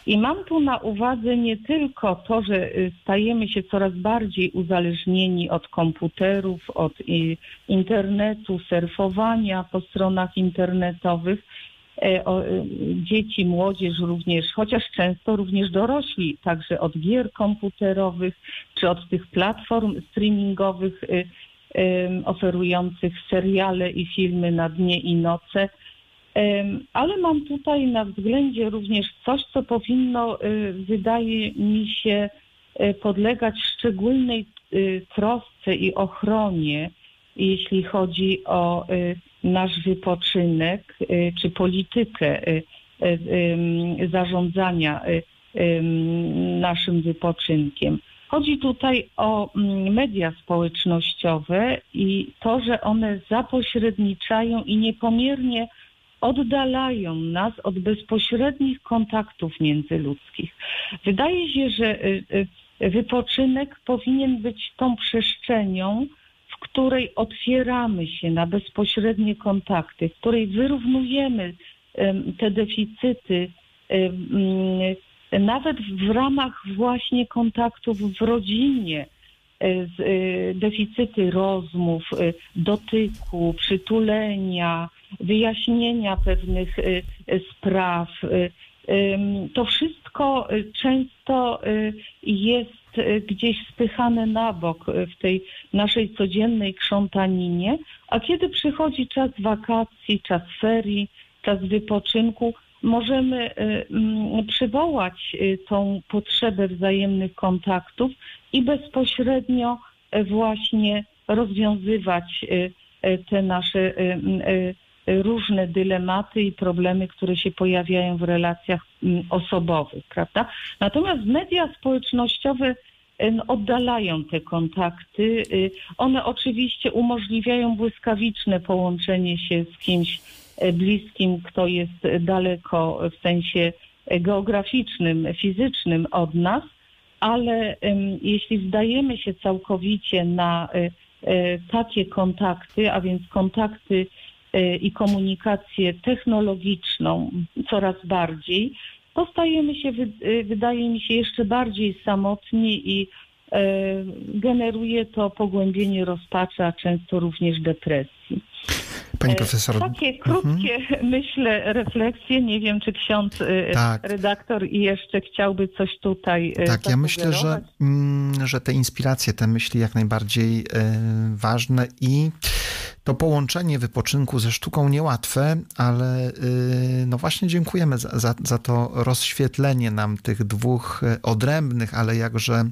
I mam tu na uwadze nie tylko to, że y, stajemy się coraz bardziej uzależnieni od komputerów, od y, internetu, surfowania po stronach internetowych, o, y, dzieci, młodzież również, chociaż często również dorośli, także od gier komputerowych czy od tych platform streamingowych y, oferujących seriale i filmy na dnie i noce. Ale mam tutaj na względzie również coś, co powinno, y, wydaje mi się, y, podlegać szczególnej trosce i ochronie, jeśli chodzi o nasz wypoczynek y, czy politykę y, y, zarządzania ym, naszym wypoczynkiem. Chodzi tutaj o mm, media społecznościowe i to, że one zapośredniczają i niepomiernie oddalają nas od bezpośrednich kontaktów międzyludzkich. Wydaje się, że wypoczynek powinien być tą przestrzenią, w której otwieramy się na bezpośrednie kontakty, w której wyrównujemy em, te deficyty, mm, nawet w ramach właśnie kontaktów w rodzinie, e, e, deficyty rozmów, e, dotyku, przytulenia, wyjaśnienia pewnych spraw. To wszystko często jest gdzieś spychane na bok e, w tej naszej codziennej krzątaninie, a kiedy przychodzi czas wakacji, czas ferii, czas wypoczynku, możemy e, mm, przywołać tą potrzebę wzajemnych kontaktów i bezpośrednio właśnie rozwiązywać te nasze różne dylematy i problemy, które się pojawiają w relacjach mm, osobowych, prawda? Natomiast media społecznościowe e, no, oddalają te kontakty. Y, One oczywiście umożliwiają błyskawiczne połączenie się z kimś e, bliskim, kto jest daleko w sensie geograficznym, fizycznym od nas, ale jeśli zdajemy się całkowicie na e, e, takie kontakty, a więc kontakty e, i komunikację technologiczną coraz bardziej, to stajemy się, e, wydaje mi się, jeszcze bardziej samotni i e, generuje to pogłębienie rozpaczy, a często również depresji. Pani E, profesor. Takie krótkie, myślę, refleksje. Nie wiem, czy ksiądz e, Tak. redaktor i jeszcze chciałby coś tutaj e, Tak, ja myślę, że, mm, że te inspiracje, te myśli jak najbardziej ważne i to połączenie wypoczynku ze sztuką niełatwe, ale no właśnie dziękujemy za, za, za to rozświetlenie nam tych dwóch odrębnych, ale jakże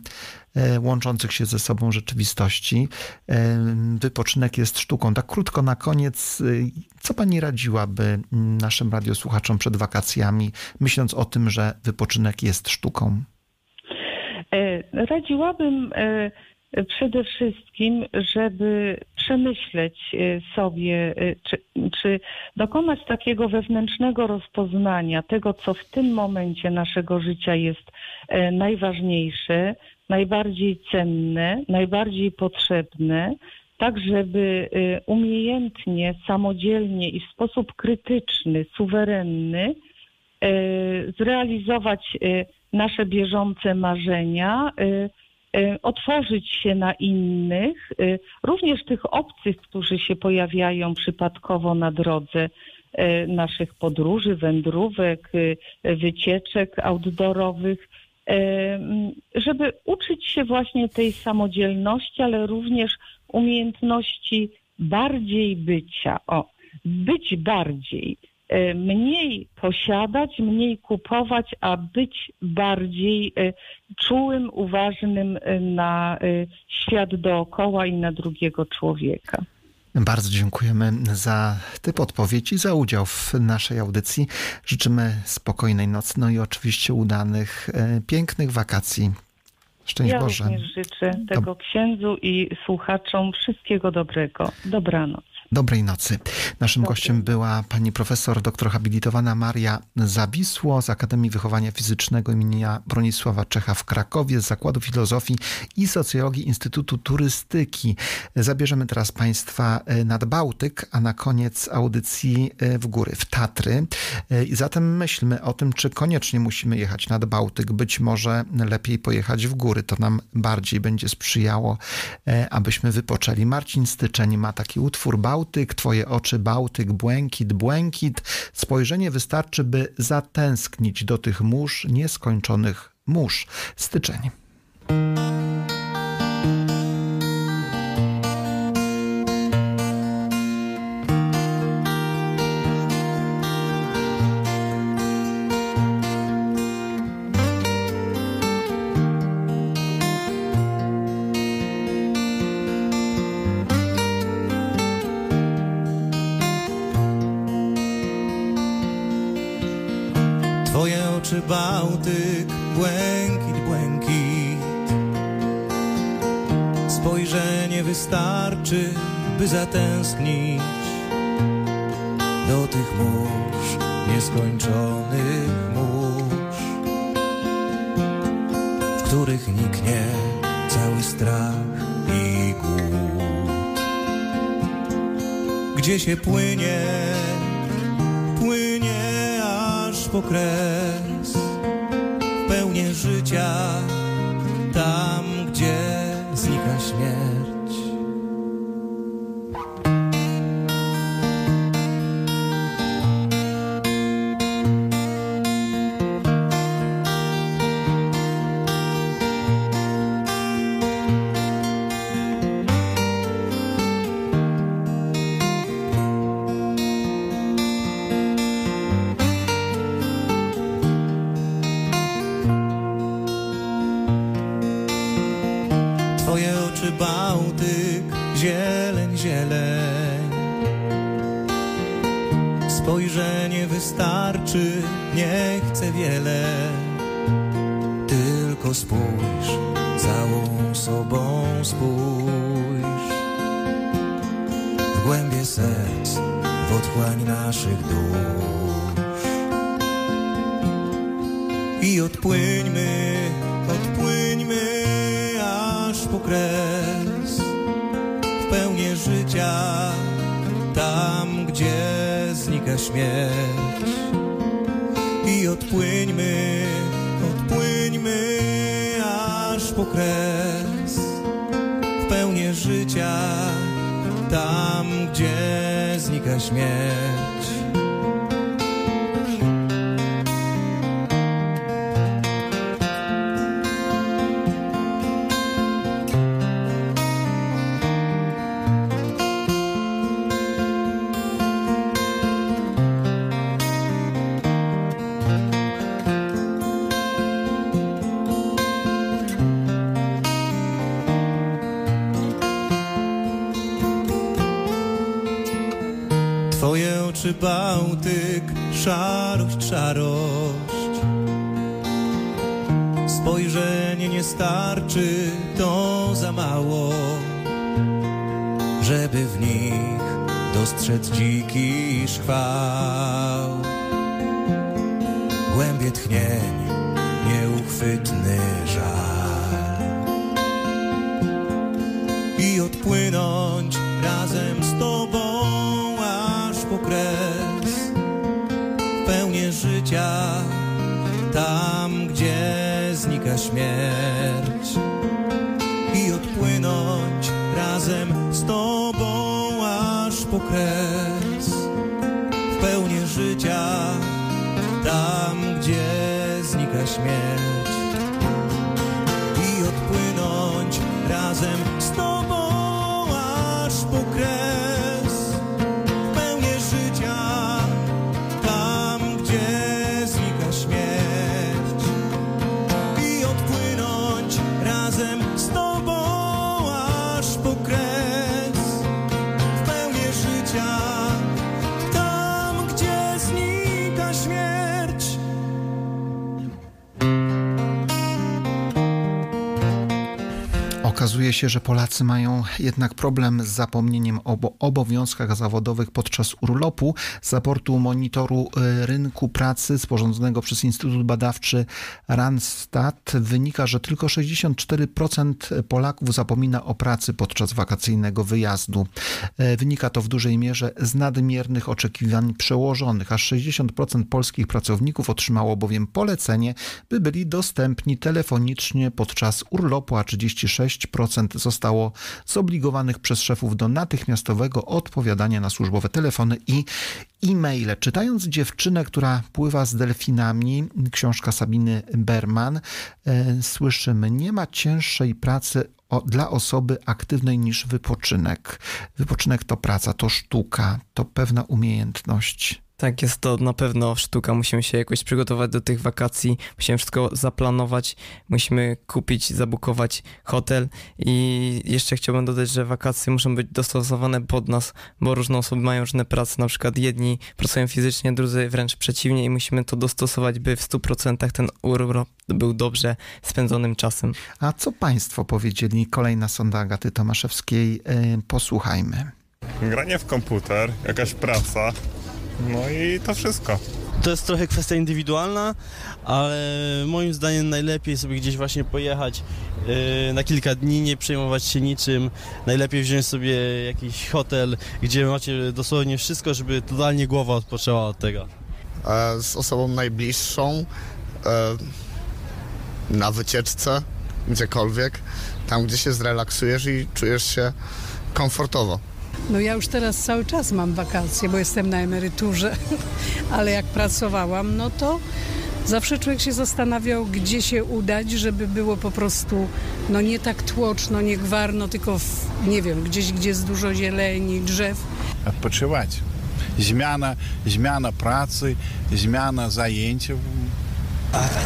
łączących się ze sobą rzeczywistości. E, Wypoczynek jest sztuką. Tak krótko na koniec, y, co pani radziłaby naszym radiosłuchaczom przed wakacjami, myśląc o tym, że wypoczynek jest sztuką? E, Radziłabym e, przede wszystkim, żeby przemyśleć e, sobie, e, czy, czy dokonać takiego wewnętrznego rozpoznania tego, co w tym momencie naszego życia jest e, najważniejsze, najbardziej cenne, najbardziej potrzebne, tak żeby e, umiejętnie, samodzielnie i w sposób krytyczny, suwerenny e, zrealizować e, nasze bieżące marzenia, otworzyć się na innych, również tych obcych, którzy się pojawiają przypadkowo na drodze naszych podróży, wędrówek, wycieczek outdoorowych, żeby uczyć się właśnie tej samodzielności, ale również umiejętności bardziej bycia. O, być bardziej. Mniej posiadać, mniej kupować, a być bardziej e, czułym, uważnym e, na e, świat dookoła i na drugiego człowieka. Bardzo dziękujemy za te podpowiedzi, za udział w naszej audycji. Życzymy spokojnej nocy, no i oczywiście udanych, e, pięknych wakacji. Szczęść ja Boże. również życzę tego księdzu i słuchaczom wszystkiego dobrego. Dobranoc. Dobrej nocy. Naszym gościem była pani profesor doktor habilitowana Maria Zawisło z Akademii Wychowania Fizycznego imienia Bronisława Czecha w Krakowie z Zakładu Filozofii i Socjologii Instytutu Turystyki. Zabierzemy teraz państwa e, nad Bałtyk, a na koniec audycji e, w góry, w Tatry. E, I zatem myślmy o tym, czy koniecznie musimy jechać nad Bałtyk. Być może lepiej pojechać w góry. To nam bardziej będzie sprzyjało, abyśmy wypoczęli. Marcin Styczeń ma taki utwór Bałtyk, twoje oczy Bałtyk, błękit, błękit. Spojrzenie wystarczy, by zatęsknić do tych mórz, nieskończonych mórz. Styczeń. Oczy Bałtyk, zieleń, zieleń. Spojrzenie wystarczy, nie chcę wiele. Tylko spójrz, całą sobą spójrz. W głębie serc, w otchłań naszych dusz. I odpłyńmy, odpłyńmy aż po kres, I odpłyńmy, odpłyńmy aż po kres, w pełnię życia, tam gdzie znika śmierć. Dostrzec dziki szwał. Głębie tchnień, nieuchwytny żal. I odpłynąć razem z Tobą aż po kres aż Okazuje się, że Polacy mają jednak problem z zapomnieniem o obo- obowiązkach zawodowych podczas urlopu. Z raportu monitoru y, rynku pracy sporządzonego przez Instytut Badawczy Randstad wynika, że tylko 64% Polaków zapomina o pracy podczas wakacyjnego wyjazdu. E, Wynika to w dużej mierze z nadmiernych oczekiwań przełożonych. Aż 60% polskich pracowników otrzymało bowiem polecenie, by byli dostępni telefonicznie podczas urlopu, a 36% zostało zobligowanych przez szefów do natychmiastowego odpowiadania na służbowe telefony i e-maile. Czytając dziewczynę, która pływa z delfinami, książka Sabiny Berman, e, słyszymy, nie ma cięższej pracy dla osoby aktywnej niż wypoczynek. Wypoczynek to praca, to sztuka, to pewna umiejętność. Tak, jest to na pewno sztuka. Musimy się jakoś przygotować do tych wakacji, musimy wszystko zaplanować, musimy kupić, zabukować hotel i jeszcze chciałbym dodać, że wakacje muszą być dostosowane pod nas, bo różne osoby mają różne prace, na przykład jedni pracują fizycznie, drudzy wręcz przeciwnie i musimy to dostosować, by w 100% ten urlop był dobrze spędzonym czasem. A co Państwo powiedzieli? Kolejna sonda Agaty Tomaszewskiej. E, Posłuchajmy. Granie w komputer, jakaś praca, no i to wszystko. To jest trochę kwestia indywidualna, ale moim zdaniem najlepiej sobie gdzieś właśnie pojechać yy, na kilka dni, nie przejmować się niczym. Najlepiej wziąć sobie jakiś hotel, gdzie macie dosłownie wszystko, żeby totalnie głowa odpoczęła od tego. e, z osobą najbliższą, e, na wycieczce, gdziekolwiek, tam gdzie się zrelaksujesz i czujesz się komfortowo. No ja już teraz cały czas mam wakacje, bo jestem na emeryturze, ale jak pracowałam, no to zawsze człowiek się zastanawiał, gdzie się udać, żeby było po prostu, no nie tak tłoczno, nie gwarno, tylko w, nie wiem, gdzieś, gdzie jest dużo zieleni, drzew. Odpoczywać. Zmiana, zmiana pracy, zmiana zajęć.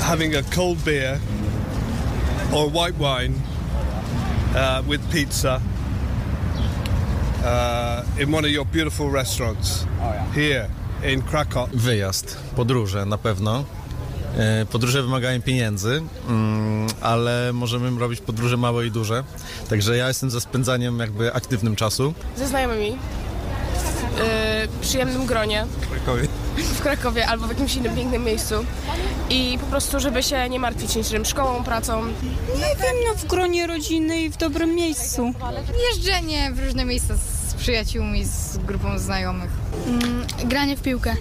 having a cold beer or white wine uh, with pizza uh, in one of your beautiful restaurants here in Krakow. Wyjazd, podróże na pewno. E, Podróże wymagają pieniędzy, mm, ale możemy robić podróże małe i duże. Także ja jestem za spędzaniem jakby aktywnym czasu. ze znajomymi przyjemnym gronie w Krakowie albo w jakimś innym pięknym miejscu i po prostu, żeby się nie martwić niczym szkołą, pracą. Nie wiem, no w gronie rodziny i w dobrym miejscu. Jeżdżenie w różne miejsca z przyjaciółmi, z grupą znajomych. granie w piłkę.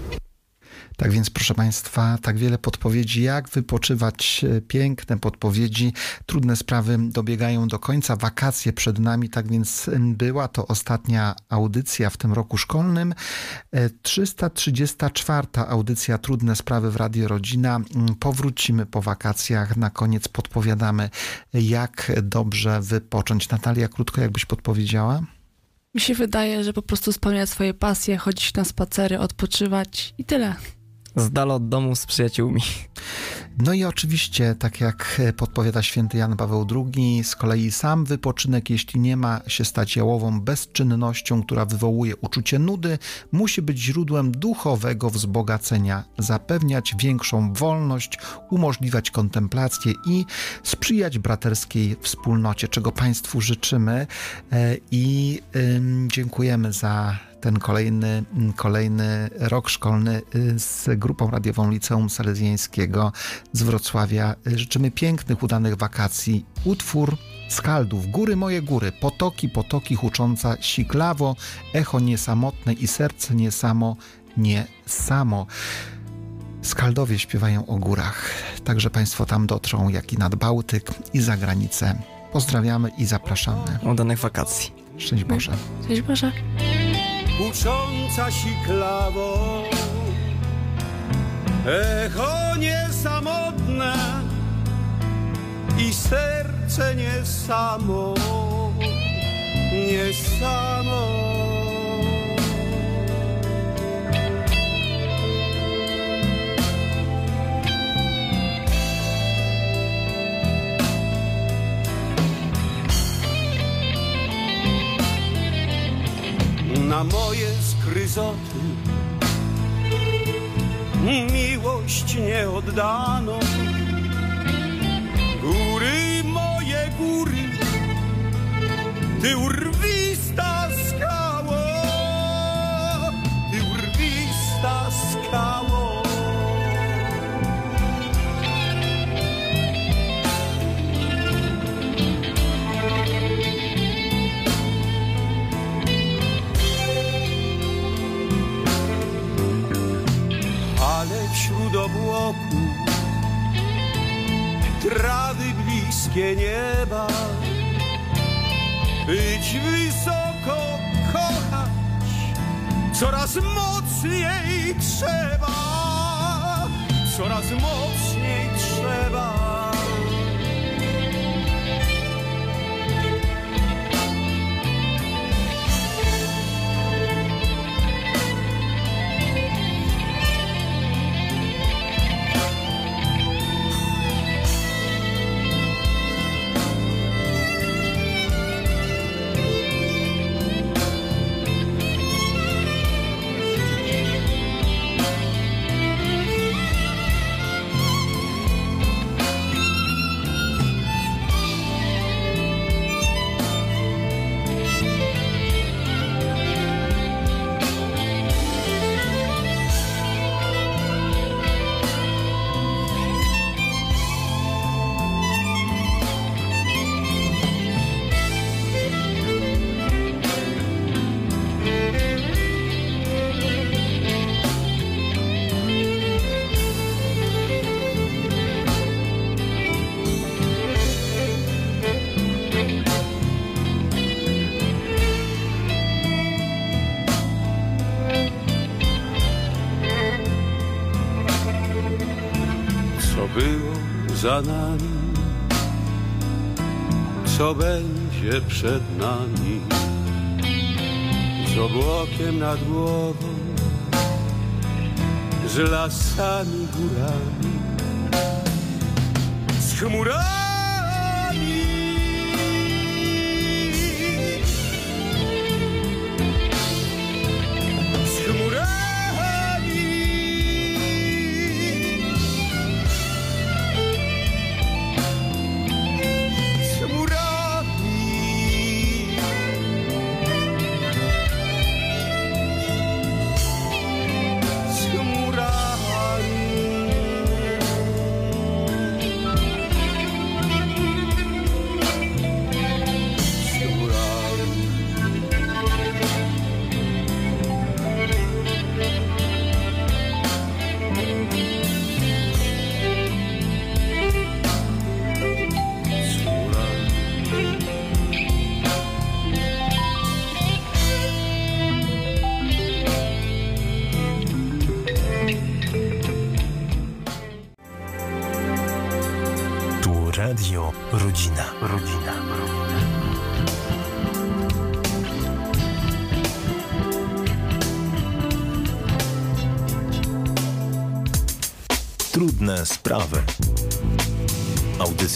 Tak więc, proszę Państwa, tak wiele podpowiedzi, jak wypoczywać, e, piękne podpowiedzi. Trudne sprawy dobiegają do końca, wakacje przed nami, tak więc była to ostatnia audycja w tym roku szkolnym. E, 334. audycja Trudne sprawy w Radio Rodzina. Mm, Powrócimy po wakacjach. Na koniec podpowiadamy, jak dobrze wypocząć. Natalia, krótko, jakbyś podpowiedziała? Mi się wydaje, że po prostu spełniać swoje pasje, chodzić na spacery, odpoczywać i tyle. Z dala od domu z przyjaciółmi. No i oczywiście, tak jak podpowiada święty Jan Paweł II, z kolei sam wypoczynek, jeśli nie ma się stać jałową bezczynnością, która wywołuje uczucie nudy, musi być źródłem duchowego wzbogacenia, zapewniać większą wolność, umożliwiać kontemplację i sprzyjać braterskiej wspólnocie, czego Państwu życzymy e, i dziękujemy za ten kolejny, kolejny rok szkolny y, z grupą radiową Liceum Salezjańskiego z Wrocławia. Y, Życzymy pięknych, udanych wakacji. Utwór Skaldów, góry moje góry, potoki, potoki hucząca siklawo, echo niesamotne i serce niesamo, nie samo. Skaldowie śpiewają o górach, także Państwo tam dotrą, jak i nad Bałtyk i za granicę. Pozdrawiamy i zapraszamy. Udanych wakacji. Szczęść Boże. Cześć Boże. Ucząca siklawo Echo niesamotne I serce nie samo Nie samo na moje skryzoty miłość nie oddano. Góry moje góry, ty urwista wśród obłoku trawy bliskie nieba. Być wysoko, kochać. Coraz mocniej trzeba, coraz mocniej za nami, co będzie przed nami, z obłokiem nad głową, z lasami, górami, z chmurami.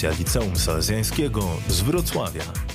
Audycja Liceum Salezjańskiego z Wrocławia.